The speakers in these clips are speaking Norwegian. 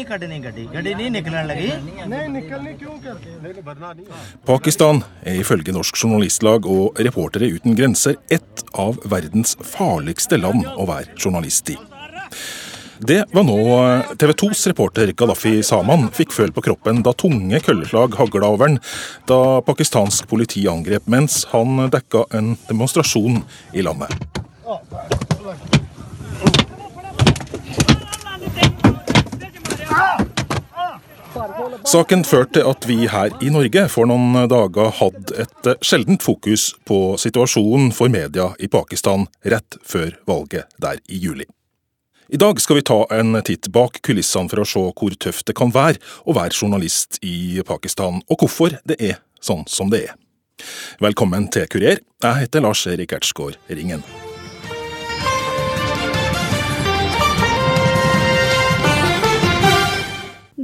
नहीं कटनी गड्डी गड्डी नहीं निकलने लगी नहीं निकलने क्यों करते Pakistan er ifølge Norsk Journalistlag og Reportere uten grenser ett av verdens farligste land å være journalist i. Det var nå eh, TV 2s reporter Gaddafi Saman fikk føl på kroppen da tunge kølleslag hagla over han da pakistansk politi angrep mens han dekka en demonstrasjon i landet. Saken førte til at vi her i Norge for noen dager hadde et sjeldent fokus på situasjonen for media i Pakistan rett før valget der i juli. I dag skal vi ta en titt bak kulissene for å se hvor tøft det kan være å være journalist i Pakistan, og hvorfor det er sånn som det er. Velkommen til Kurer. Jeg heter Lars Erik Ertsgaard Ringen.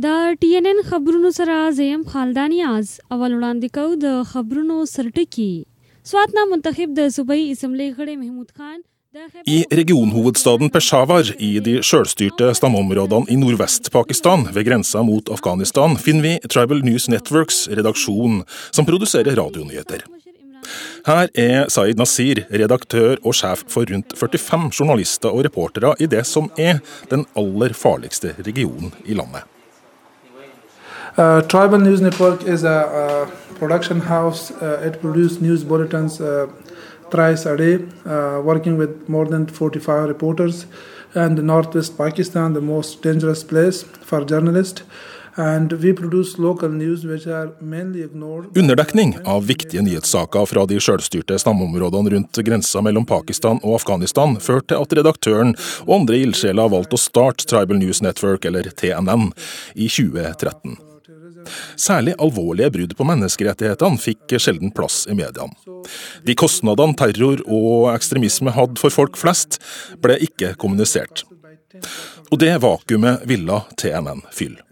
د ټي ان ان خبرونو سره زیم خالدانی از اول وړاندې کو د خبرونو سرټکی سواتنا منتخب د صوبایي اسمبلی غړي محمود خان I regionhovedstaden Peshawar i de sjølstyrte stammeområdene i Nordvest-Pakistan, ved grensa mot Afghanistan, finner vi Tribal News Networks redaksjon, som produserer radionyheter. Her er Zaid Nasir redaktør og sjef for rundt 45 journalister og reportere i det som er den aller farligste regionen i landet. Uh, Tribal News Network is a, a production house. Uh, it produces news bulletins uh, thrice a day, working with more than 45 reporters. And Northwest Pakistan, the most dangerous place for journalists. Underdekning av viktige nyhetssaker fra de sjølstyrte stammeområdene rundt grensa mellom Pakistan og Afghanistan førte til at redaktøren og andre ildsjeler valgte å starte Tribal News Network, eller TNN, i 2013. Særlig alvorlige brudd på menneskerettighetene fikk sjelden plass i mediene. De kostnadene terror og ekstremisme hadde for folk flest, ble ikke kommunisert. Og det vakuumet ville TNN fylle.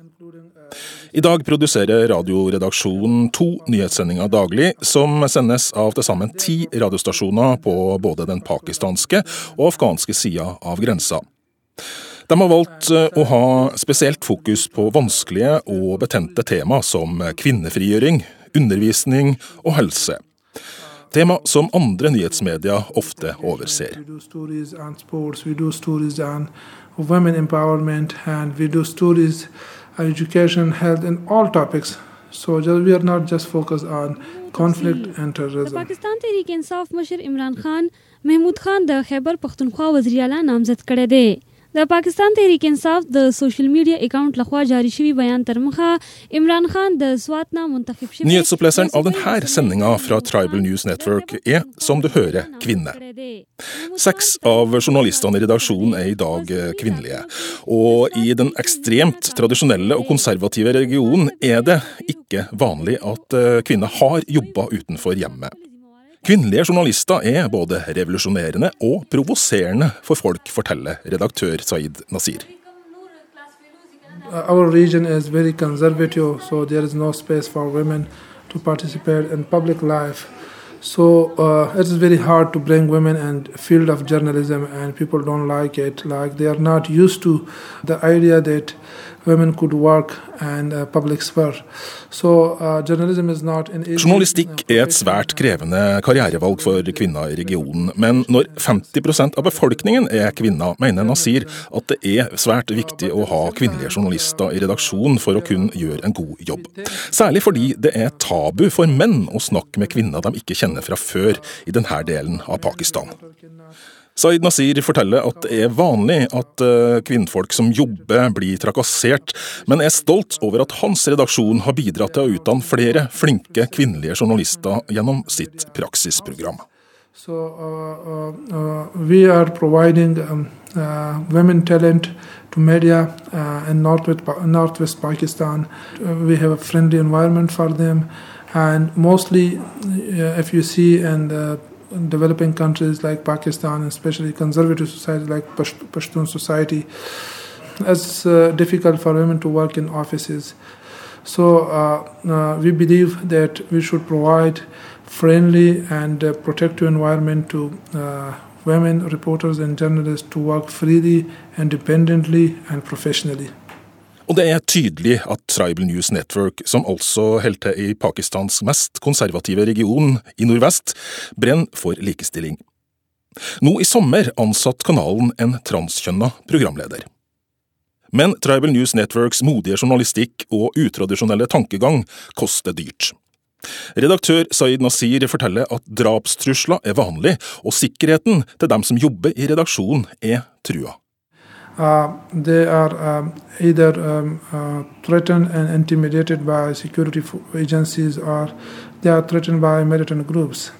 I dag produserer Radioredaksjonen to nyhetssendinger daglig, som sendes av til sammen ti radiostasjoner på både den pakistanske og afghanske sida av grensa. De har valgt å ha spesielt fokus på vanskelige og betente tema som kvinnefrigjøring, undervisning og helse. Tema som andre nyhetsmedier ofte overser. We do stories on sports, we do stories on women empowerment, and we do stories on education, health, and all topics. So just, we are not just focused on conflict and د terrorism. پاکستان تحریک انصاف مشر عمران خان محمود خان د خیبر پښتونخوا وزیر اعلی نامزد کړی دی د پاکستان تحریک انصاف د سوشل میډیا اکاونټ لخوا جاری شوی بیان تر مخه عمران خان د سواتنا منتخب شوی Nyhetsoppleseren av denne sendinga fra Tribal News Network er, som du hører, kvinne. Seks av journalistene i redaksjonen er i dag eh, kvinnelige. Og i den ekstremt tradisjonelle og konservative regionen er det ikke vanlig at eh, kvinner har jobba utenfor hjemmet. Kvinnelige journalister er både revolusjonerende og provoserende for folk, forteller redaktør Saeed Nasir. Our region is very conservative, so there is no space for women to participate in public life. So uh, it is very hard to bring women in field of journalism, and people don't like it. Like they are not used to the idea that uh, uh, Journalistikk er et svært krevende karrierevalg for kvinner i regionen, men når 50% av befolkningen er kvinner, mener Nasir at det er svært viktig å ha kvinnelige journalister i redaksjonen for å kunne gjøre en god jobb. Særlig fordi det er tabu for menn å snakke med kvinner de ikke kjenner fra før i denne delen av Pakistan. Zaid Nasir forteller at det er vanlig at eh, kvinnfolk som jobber blir trakassert, men er stolt over at hans redaksjon har bidratt til å utdanne flere flinke kvinnelige journalister gjennom sitt praksisprogram. So uh, uh, uh, we um, uh, talent to media uh, in northwest, northwest Pakistan. Uh, we have a friendly environment for them, and mostly, if you see in the developing countries like Pakistan, especially conservative societies like Pasht- Pashtun society, it's uh, difficult for women to work in offices. So uh, uh, we believe that we should provide friendly and uh, protective environment to uh, women reporters and journalists to work freely, independently, and professionally. Og det er tydelig at Tribal News Network, som altså holder til i Pakistans mest konservative region, i nordvest, brenner for likestilling. Nå i sommer ansatte kanalen en transkjønna programleder. Men Tribal News Networks modige journalistikk og utradisjonelle tankegang koster dyrt. Redaktør Saeed Nasir forteller at drapstrusler er vanlig, og sikkerheten til dem som jobber i redaksjonen er trua. Uh, they are um, either um, uh, threatened and intimidated by security agencies or they are threatened by militant groups.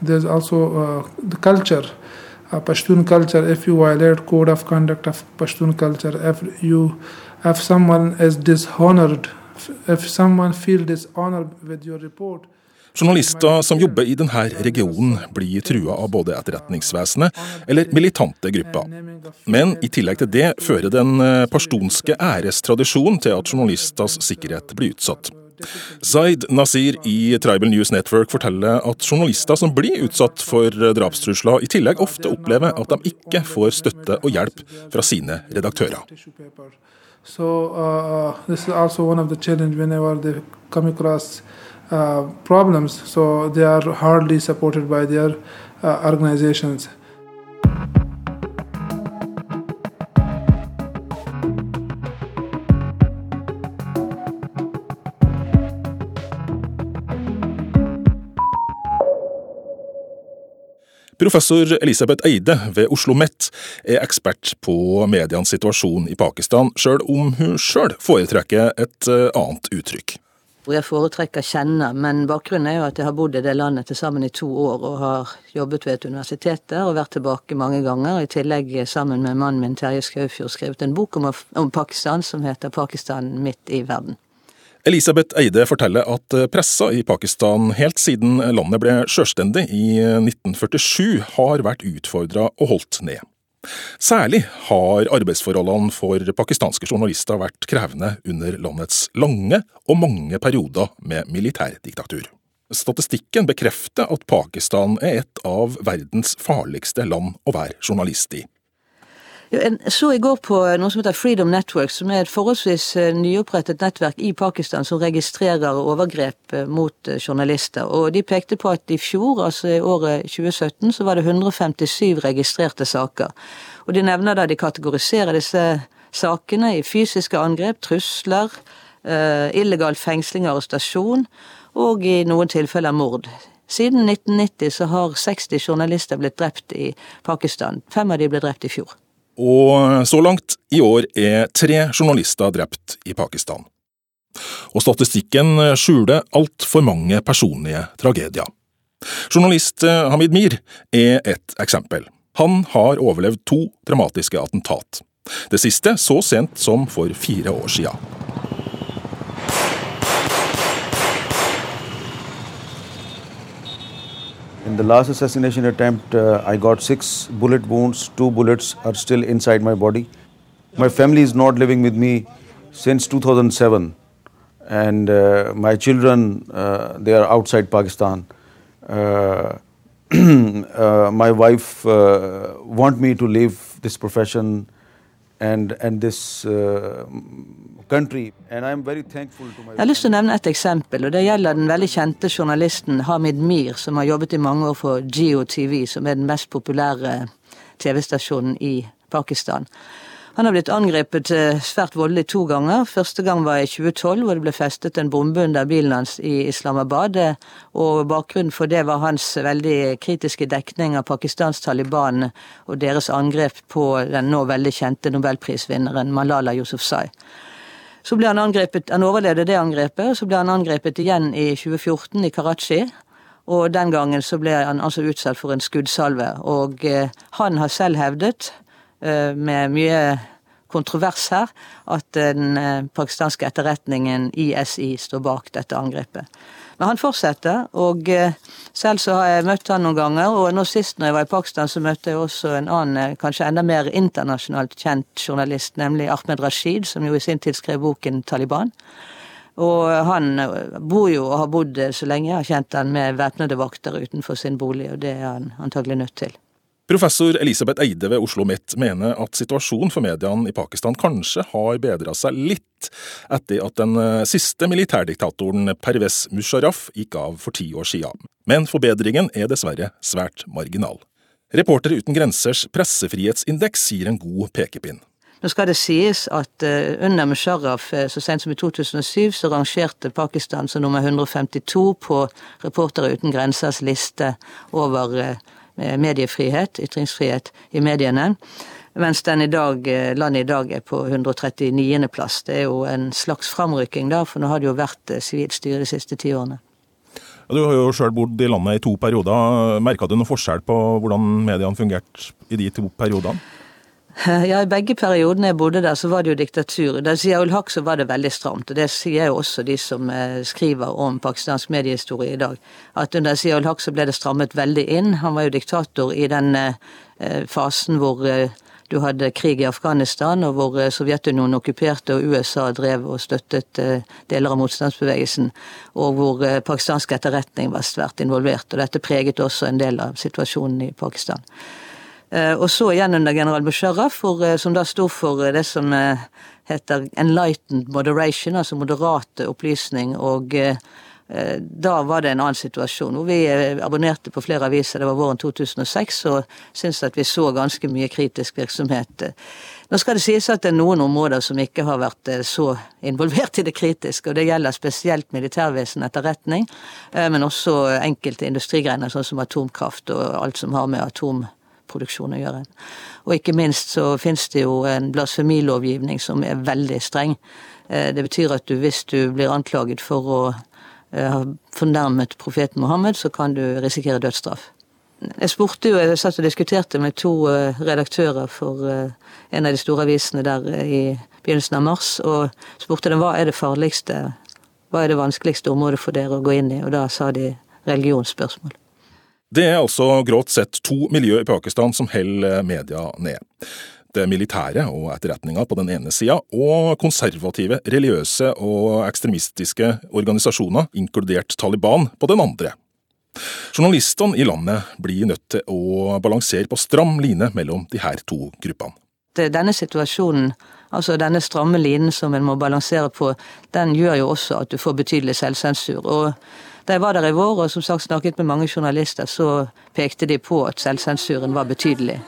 There's also uh, the culture, uh, Pashtun culture. If you violate code of conduct of Pashtun culture, if you, if someone is dishonored, if someone feel dishonored with your report, Journalister som jobber i denne regionen, blir trua av både etterretningsvesenet eller militante grupper. Men i tillegg til det fører den eh, pashtunske ærestradisjonen til at journalisters sikkerhet blir utsatt. Zaid Nasir i Tribal News Network forteller at journalister som blir utsatt for drapstrusler, i tillegg ofte opplever at de ikke får støtte og hjelp fra sine redaktører. So uh, uh, problems. So they are hardly supported by their uh, organizations. Professor Elisabeth Eide ved Oslo OsloMet er ekspert på medienes situasjon i Pakistan, sjøl om hun sjøl foretrekker et eh, annet uttrykk. Hvor jeg foretrekker kjenner, men bakgrunnen er jo at jeg har bodd i det landet til sammen i to år og har jobbet ved et universitet der og vært tilbake mange ganger. I tillegg sammen med mannen min Terje Skaufjord skrevet en bok om, om Pakistan som heter 'Pakistan midt i verden'. Elisabeth Eide forteller at eh, pressa i Pakistan helt siden landet ble sjølstendig i 1947 eh, har vært utfordra og holdt ned. Særlig har arbeidsforholdene for pakistanske journalister vært krevende under landets lange og mange perioder med militærdiktatur. Statistikken bekrefter at Pakistan er et av verdens farligste land å være journalist i. Jeg så i går på noe som heter Freedom Network, som er et forholdsvis eh, nyopprettet nettverk i Pakistan som registrerer overgrep eh, mot eh, journalister. Og de pekte på at i fjor, altså i året 2017, så var det 157 registrerte saker. Og de nevner da de kategoriserer disse sakene i fysiske angrep, trusler, illegal fengsling og arrestasjon, og i noen tilfeller mord. Siden 1990 så har 60 journalister blitt drept i Pakistan. Fem av de ble drept i fjor. Og så langt i år er tre journalister drept i Pakistan. Og statistikken skjuler altfor mange personlige tragedier. Journalist Hamid Mir er et eksempel. Han har overlevd to dramatiske attentat. Det siste så sent som for fire år siden. In the last assassination attempt, uh, I got six bullet wounds. Two bullets are still inside my body. My family is not living with me since 2007, and uh, my children uh, they are outside Pakistan. Uh, uh, my wife uh, want me to leave this profession and and this my Jeg har lyst til å nevne et eksempel, og det gjelder den veldig kjente journalisten Hamid Mir, som har jobbet i mange år for Geo TV, som er den mest populære TV-stasjonen i Pakistan. Han har blitt angrepet eh, svært voldelig to ganger. Første gang var i 2012, hvor det ble festet en bombe under bilen hans i Islamabad. Og bakgrunnen for det var hans veldig kritiske dekning av Pakistans Taliban og deres angrep på den nå veldig kjente nobelprisvinneren Malala Yousufzai. Så ble han angrepet, han overlevde det angrepet, og så ble han angrepet igjen i 2014 i Karachi. Og den gangen så ble han altså utsatt for en skuddsalve. Og eh, han har selv hevdet, eh, med mye kontrovers her, at den eh, pakistanske etterretningen ISI står bak dette angrepet. Men han fortsetter, og eh, selv så har jeg møtt han noen ganger. Og nå sist når jeg var i Pakistan, så møtte jeg også en annen, eh, kanskje enda mer internasjonalt kjent journalist, nemlig Ahmed Rashid, som jo i sin tid skrev boken 'Taliban'. Og han eh, bor jo og har bodd så lenge jeg har kjent han med væpnede vakter utenfor sin bolig, og det er han antagelig nødt til. Professor Elisabeth Eide ved Oslo Mitt mener at situasjonen for mediene i Pakistan kanskje har bedra seg litt etter at den eh, siste militærdiktatoren Pervez Musharraf gikk av for ti år siden. Men forbedringen er dessverre svært marginal. Reportere uten grensers pressefrihetsindeks gir en god pekepinn. Nå skal det sies at uh, under Musharraf uh, så sent som i 2007 så rangerte Pakistan som nummer 152 på Reportere uten grensers liste over mediefrihet, ytringsfrihet i mediene. Mens den i dag, landet i dag er på 139. plass. Det er jo en slags framrykking, da, for nå har det jo vært sivilt styre de siste ti årene. Du har jo sjøl bodd i landet i to perioder. Merka du noe forskjell på hvordan mediene fungerte i de to periodene? Ja, I begge periodene jeg bodde der, så var det jo diktatur. Da sier ul Haq så var det veldig stramt, og det sier jo også de som eh, skriver om pakistansk mediehistorie i dag. At under Zia ul Haq så ble det strammet veldig inn. Han var jo diktator i den eh, fasen hvor eh, du hadde krig i Afghanistan, og hvor Sovjetunionen okkuperte og USA drev og støttet deler av motstandsbevegelsen, og hvor pakistansk etterretning var svært involvert. Og dette preget også en del av situasjonen i Pakistan. Eh, og så igjen under general Musharraf, eh, som da sto for eh, det som heter enlightened moderation, altså moderate opplysning. og da var det en annen situasjon, hvor vi abonnerte på flere aviser. Det var våren 2006, og syntes at vi så ganske mye kritisk virksomhet. Nå skal det sies at det er noen områder som ikke har vært så involvert i det kritiske, og det gjelder spesielt militærvesen, etterretning, men også enkelte industrigrener, sånn som atomkraft og alt som har med atom produksjon å gjøre. Og ikke minst så finnes det jo en blasfemilovgivning som er veldig streng. Eh, det betyr at du, hvis du blir anklaget for å eh, ha fornærmet profeten Mohammed, så kan du risikere dødsstraff. Jeg spurte jo, jeg satt og diskuterte med to eh, redaktører for en av de store avisene der i begynnelsen av mars, og spurte dem hva er det farligste, hva er det vanskeligste området for dere å gå inn i, og da sa de religionsspørsmål. Det er altså grått sett to miljø i Pakistan som holder media ned. Det militære og etterretninga på den ene sida, og konservative, religiøse og ekstremistiske organisasjoner, inkludert Taliban, på den andre. Journalistene i landet blir nødt til å balansere på stram line mellom de her to gruppene. Denne situasjonen, altså denne stramme linen som en må balansere på, den gjør jo også at du får betydelig selvsensur. og da jeg var der i vår og som sagt snakket med mange journalister, så pekte de på at selvsensuren var betydelig.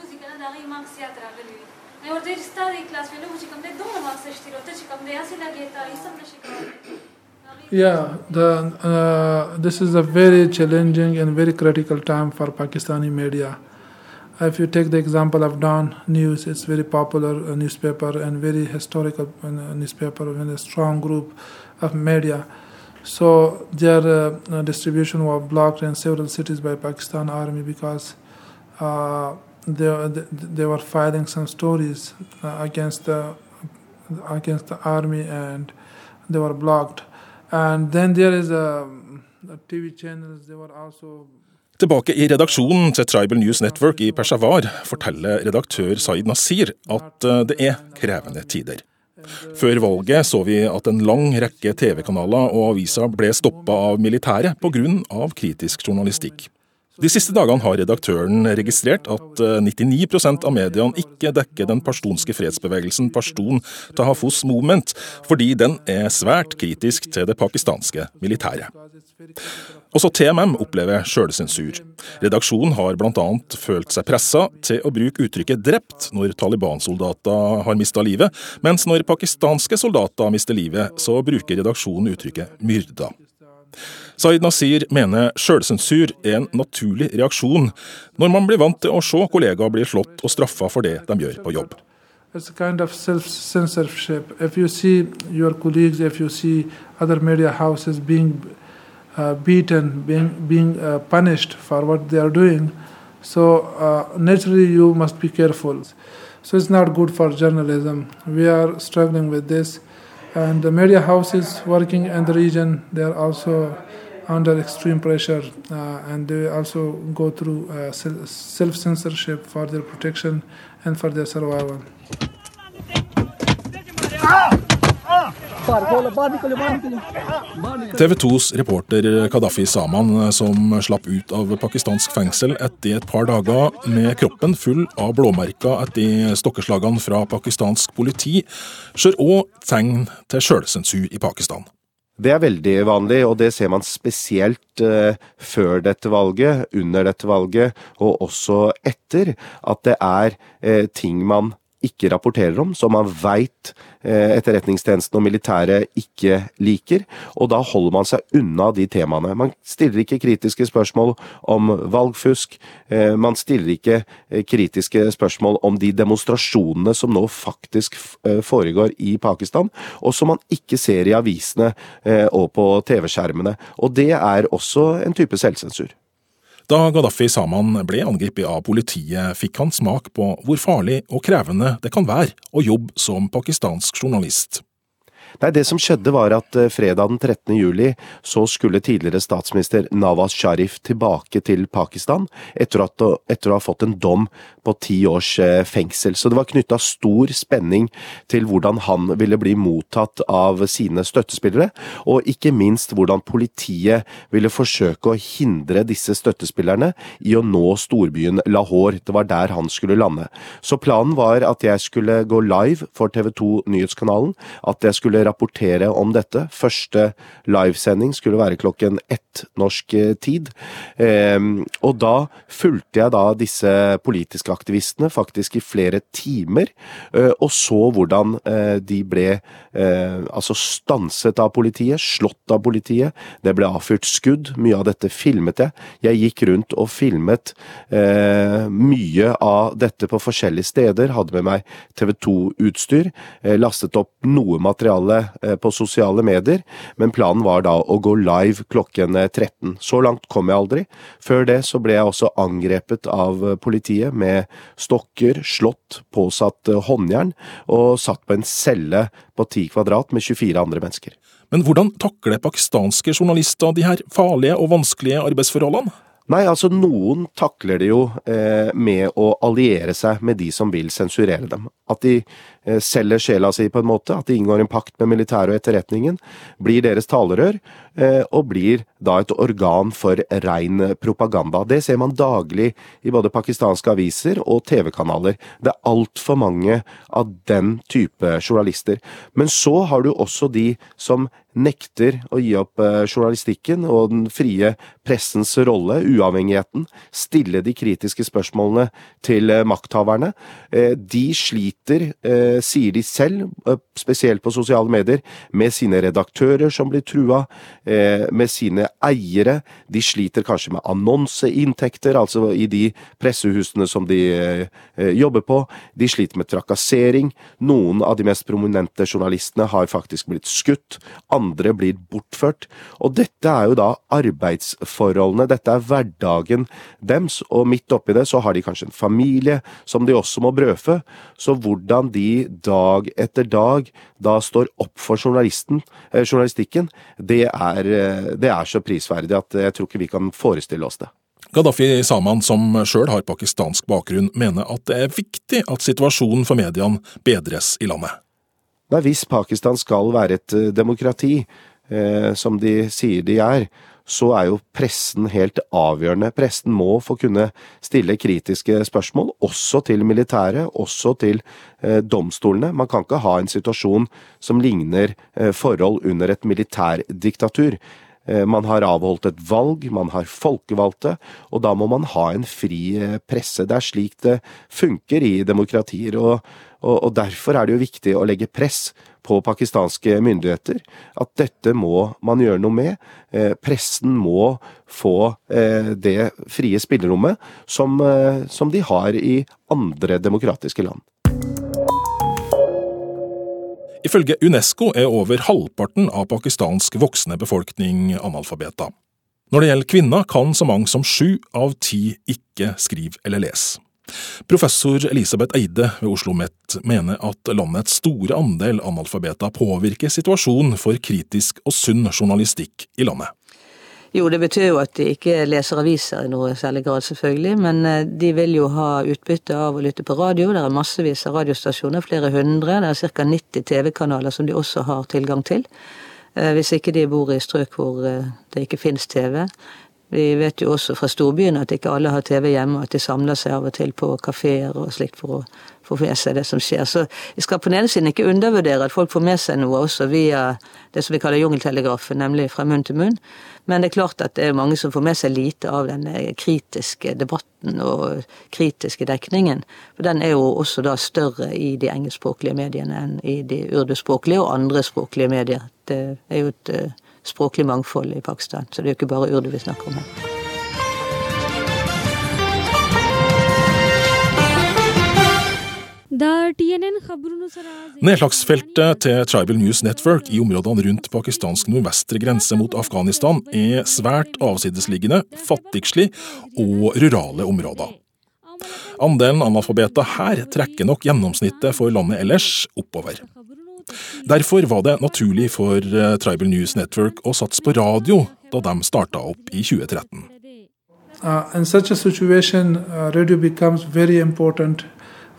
Yeah, the, uh, this is a very challenging and very critical time for Pakistani media. If you take the example of Dawn News, it's very popular newspaper and very historical uh, newspaper and a strong group of media. So their uh, distribution was blocked in several cities by Pakistan army because uh, they, they were filing some stories uh, against the against the army and they were blocked. And then there is a, a TV channels. They were also Tilbake i redaksjonen til Tribal News Network i Peshawar forteller redaktør Saeed Nasir at uh, det er krevende tider. Før valget så vi at en lang rekke TV-kanaler og aviser ble stoppa av militæret pga. kritisk journalistikk. De siste dagene har redaktøren registrert at 99 eh, av mediene ikke dekker den pashtunske fredsbevegelsen Pashtun Tahafus Movement, fordi den er svært kritisk til det pakistanske militæret. Også TMM opplever sjølsensur. Redaksjonen har bl.a. følt seg pressa til å bruke uttrykket 'drept' når Taliban-soldater har mista livet, mens når pakistanske soldater mister livet, så bruker redaksjonen uttrykket 'myrda'. Zaid Nasir mener sjølsensur er en naturlig reaksjon når man blir vant til å se kollegaer bli slått og straffa for det de gjør på jobb. It's a kind of self-censorship. If you see your colleagues, if you see other uh, uh, for what they are doing, so uh, naturally you must be careful. So it's not good for journalism. We are struggling with this. And the media houses working in the region, they are also under extreme pressure uh, and they also go through uh, self censorship for their protection and for their survival. TV 2s reporter Kadafi Saman, som slapp ut av pakistansk fengsel etter et par dager med kroppen full av blåmerker etter stokkeslagene fra pakistansk politi, ser òg tegn til sjølsensur i Pakistan. Det er veldig vanlig, og det ser man spesielt eh, før dette valget, under dette valget, og også etter. At det er eh, ting man ikke rapporterer om, som man veit eh, etterretningstjenesten og militæret ikke liker. Og da holder man seg unna de temaene. Man stiller ikke kritiske spørsmål om valgfusk. Eh, man stiller ikke eh, kritiske spørsmål om de demonstrasjonene som nå faktisk foregår i Pakistan, og som man ikke ser i avisene og på TV-skjermene. Og det er også en type selvsensur. Da Gaddafi Saman ble angrepet av politiet, fikk han smak på hvor farlig og krevende det kan være å jobbe som pakistansk journalist. Nei, Det som skjedde var at eh, fredag den 13. juli så skulle tidligere statsminister Nawaz Sharif tilbake til Pakistan etter, at, etter å ha fått en dom på ti års eh, fengsel. Så det var knytta stor spenning til hvordan han ville bli mottatt av sine støttespillere, og ikke minst hvordan politiet ville forsøke å hindre disse støttespillerne i å nå storbyen Lahore. Det var der han skulle lande. Så planen var at jeg skulle gå live for TV 2 Nyhetskanalen, at jeg skulle rapportere om dette. Første livesending skulle være klokken ett norsk eh, tid. Ehm, og da fulgte jeg da disse politiske aktivistene faktisk i flere timer, eh, og så hvordan eh, de ble altså stanset av politiet, slått av politiet. Det ble avfyrt skudd. Mye av dette filmet jeg. Jeg gikk rundt og filmet mye av dette på forskjellige steder. Hadde med meg TV 2-utstyr. Lastet opp noe materiale det eh, på sosiale medier, men planen var da å gå live klokken 13. Eh, så langt kom jeg aldri. Før det så ble jeg også angrepet av eh, politiet med stokker, slått, påsatt håndjern, og satt på en celle på 10 kvadrat med 24 andre mennesker. Men hvordan takler pakistanske journalister de her farlige og vanskelige arbeidsforholdene? Nei, altså noen takler det jo eh, med å alliere seg med de som vil sensurere dem. At de selger sjela si på en måte, at de inngår en pakt med militæret og etterretningen, blir deres talerør, eh, og blir da et organ for rein propaganda. Det ser man daglig i både pakistanske aviser og TV-kanaler. Det er altfor mange av den type journalister. Men så har du også de som nekter å gi opp eh, journalistikken og den frie pressens rolle, uavhengigheten, stille de kritiske spørsmålene til eh, makthaverne. Eh, de sliter, sier de selv, spesielt på sosiale medier, med sine redaktører som blir trua, med sine eiere. De sliter kanskje med annonseinntekter, altså i de pressehusene som de jobber på. De sliter med trakassering. Noen av de mest prominente journalistene har faktisk blitt skutt. Andre blir bortført. Og dette er jo da arbeidsforholdene, dette er hverdagen dems, og midt oppi det så har de kanskje en familie som de også må brødfø. Så hvordan de dag etter dag da står opp for eh, journalistikken, det er, eh, det er så prisverdig at jeg tror ikke vi kan forestille oss det. Gaddafi Saman, som sjøl har pakistansk bakgrunn, mener at det er viktig at situasjonen for mediene bedres i landet. Nei, hvis Pakistan skal være et eh, demokrati, eh, som de sier de er, så er jo pressen helt avgjørende. Pressen må få kunne stille kritiske spørsmål, også til militæret, også til eh, domstolene. Man kan ikke ha en situasjon som ligner eh, forhold under et militærdiktatur. Eh, man har avholdt et valg, man har folkevalgte, og da må man ha en fri eh, presse. Det er slik det funker i demokratier. og og, og Derfor er det jo viktig å legge press på pakistanske myndigheter. At dette må man gjøre noe med. Eh, pressen må få det frie spillerommet som, som de har i andre demokratiske land. Ifølge Unesco er over halvparten av pakistansk voksne befolkning analfabeter. Når det gjelder kvinner, kan så mange som sju av ti ikke skrive eller lese. Professor Elisabeth Eide ved Oslo OsloMet mener at landets store andel analfabeter påvirker situasjonen for kritisk og sunn journalistikk i landet. Jo, det betyr jo at de ikke leser aviser i noe særlig grad, selvfølgelig. Men eh, de vil jo ha utbytte av å lytte på radio. Det er massevis av radiostasjoner, flere hundre. Det er ca. 90 TV-kanaler som de også har tilgang til. Eh, hvis ikke de bor i strøk hvor det ikke finnes TV. Vi vet jo også fra storbyene at ikke alle har TV hjemme, og at de samler seg av og til på kafeer og slikt for å få med seg det som skjer. Så vi skal på den ene siden ikke undervurdere at folk får med seg noe også via det som vi kaller jungeltelegrafen, nemlig fra munn til munn. Men det er klart at det er mange som får med seg lite av den kritiske debatten og kritiske dekningen. For den er jo også da større i de engelskspråklige mediene enn i de urduspråklige og andre språklige medier. Det er jo et eh, språklig mangfold i Pakistan, så det er jo ikke bare urdu vi snakker om her. Nedslagsfeltet til Tribal News Network i områdene rundt pakistansk nordvestre grense mot Afghanistan er svært avsidesliggende, fattigslig og rurale områder. Andelen analfabeter her trekker nok gjennomsnittet for landet ellers oppover. Derfor var det naturlig for eh, Tribal News Network å satse på radio da de starta opp i 2013. Uh, in such a situation, uh, radio becomes very important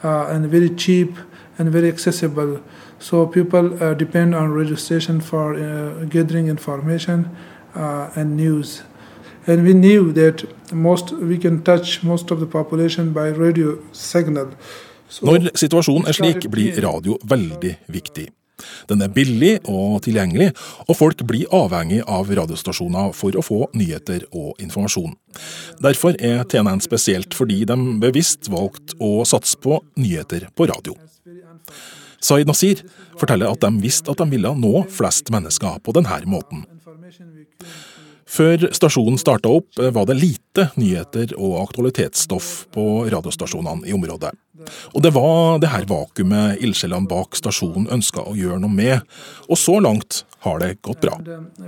uh, and very cheap and very accessible. So people uh, depend on radio station for uh, gathering information uh, and news. And we knew that most we can touch most of the population by radio signal. So Når situasjonen er slik, blir radio veldig viktig. Den er billig og tilgjengelig, og folk blir avhengig av radiostasjoner for å få nyheter og informasjon. Derfor er TNN spesielt fordi de bevisst valgte å satse på nyheter på radio. Zaid Nasir forteller at de visste at de ville nå flest mennesker på denne måten. Før stasjonen starta opp, var det lite nyheter og aktualitetsstoff på radiostasjonene i området. Og det var det her vakuumet ildsjelene bak stasjonen ønska å gjøre noe med. Og så langt har det gått bra.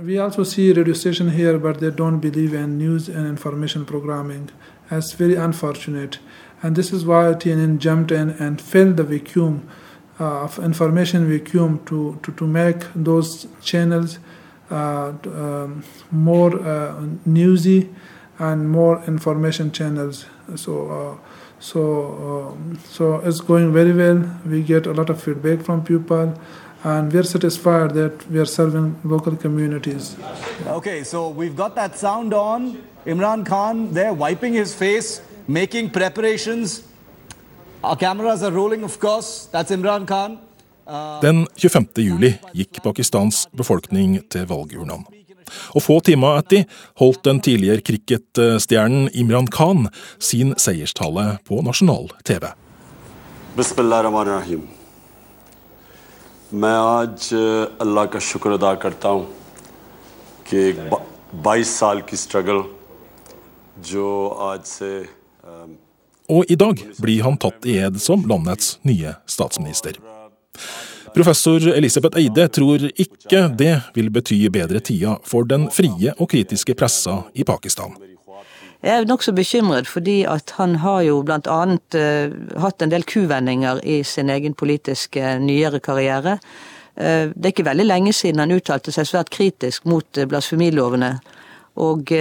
Vi ser see radio station here, but they don't believe in news and information programming. It's very unfortunate. And this is why TNN jumped in and filled the vacuum uh, of information vacuum to, to, to make those channels uh, um, more uh, newsy and more information channels. So, uh, so, um, so it's going very well. We get a lot of feedback from people, and we're satisfied that we are serving local communities. Okay, so we've got that sound on. Imran Khan there wiping his face, making preparations. Our cameras are rolling, of course. That's Imran Khan. Den 25. juli gikk Pakistans befolkning til valgurnene. Og få timer etter holdt den tidligere cricketstjernen Imran Khan sin seierstale på nasjonal TV. Og i dag blir han tatt i ed som landets nye statsminister. Professor Elisabeth Eide tror ikke det vil bety bedre tider for den frie og kritiske pressa i Pakistan. Jeg er nokså bekymret, fordi at han har jo annet uh, hatt en del kuvendinger i sin egen politiske nyere karriere. Uh, det er ikke veldig lenge siden han uttalte seg svært kritisk mot uh, blasfemilovene. Og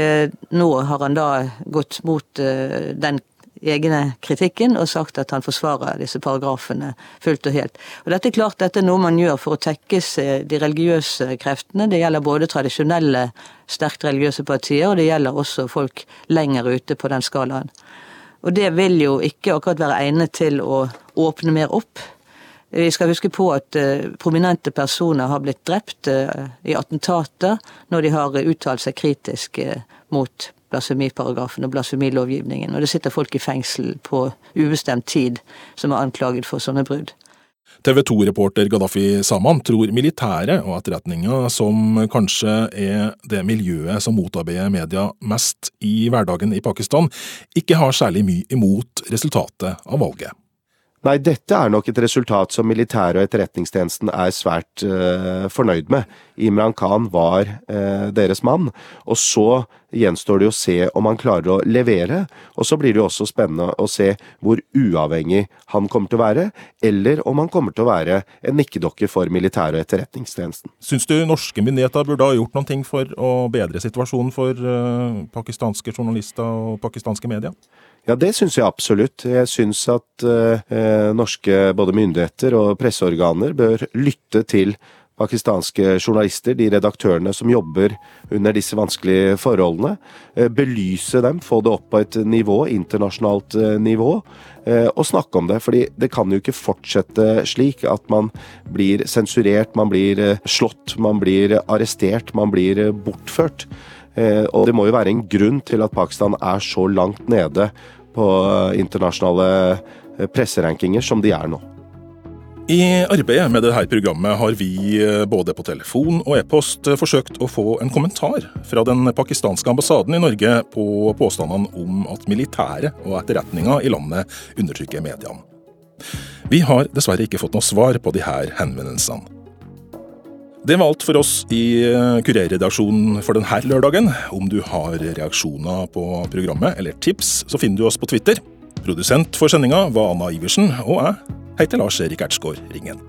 nå har han da gått mot den egne kritikken og sagt at han forsvarer disse paragrafene fullt og helt. Og Dette er klart dette er noe man gjør for å tekkes de religiøse kreftene. Det gjelder både tradisjonelle, sterkt religiøse partier, og det gjelder også folk lenger ute på den skalaen. Og det vil jo ikke akkurat være egnet til å åpne mer opp. Vi skal huske på at uh, prominente personer har blitt drept uh, i attentater når de har uttalt seg kritisk uh, mot blasfemiparagrafen og blasfemilovgivningen. Og det sitter folk i fengsel på ubestemt tid som er anklaget for sånne brudd. TV 2-reporter Gaddafi Saman tror militæret og etterretninga, som kanskje er det miljøet som motarbeider media mest i hverdagen i Pakistan, ikke har særlig mye imot resultatet av valget. Nei, dette er nok et resultat som militæret og etterretningstjenesten er svært uh, fornøyd med. Imran Khan var uh, deres mann. Og så gjenstår det å se om han klarer å levere, og så blir det jo også spennende å se hvor uavhengig han kommer til å være, eller om han kommer til å være en nikkedokke for militær- og etterretningstjenesten. Syns du norske myndigheter burde ha gjort noen ting for å bedre situasjonen for uh, pakistanske journalister og pakistanske medier? Ja, det syns jeg absolutt. Jeg syns at eh, norske både myndigheter og presseorganer bør lytte til pakistanske journalister, de redaktørene som jobber under disse vanskelige forholdene. Eh, belyse dem, få det opp på et nivå, internasjonalt eh, nivå, eh, og snakke om det. fordi det kan jo ikke fortsette slik at man blir sensurert, man blir eh, slått, man blir arrestert, man blir eh, bortført. Og det må jo være en grunn til at Pakistan er så langt nede på internasjonale presserankinger som de er nå. I arbeidet med dette programmet har vi både på telefon og e-post forsøkt å få en kommentar fra den pakistanske ambassaden i Norge på påstandene om at militæret og etterretninga i landet undertrykker mediene. Vi har dessverre ikke fått noe svar på disse henvendelsene. Det var alt for oss i eh, Kurerredaksjonen for denne lørdagen. Om du har reaksjoner på programmet eller tips, så finner du oss på Twitter. Produsent for sendinga var Anna Iversen, og jeg heter Lars Erik Ertsgaard Ringen.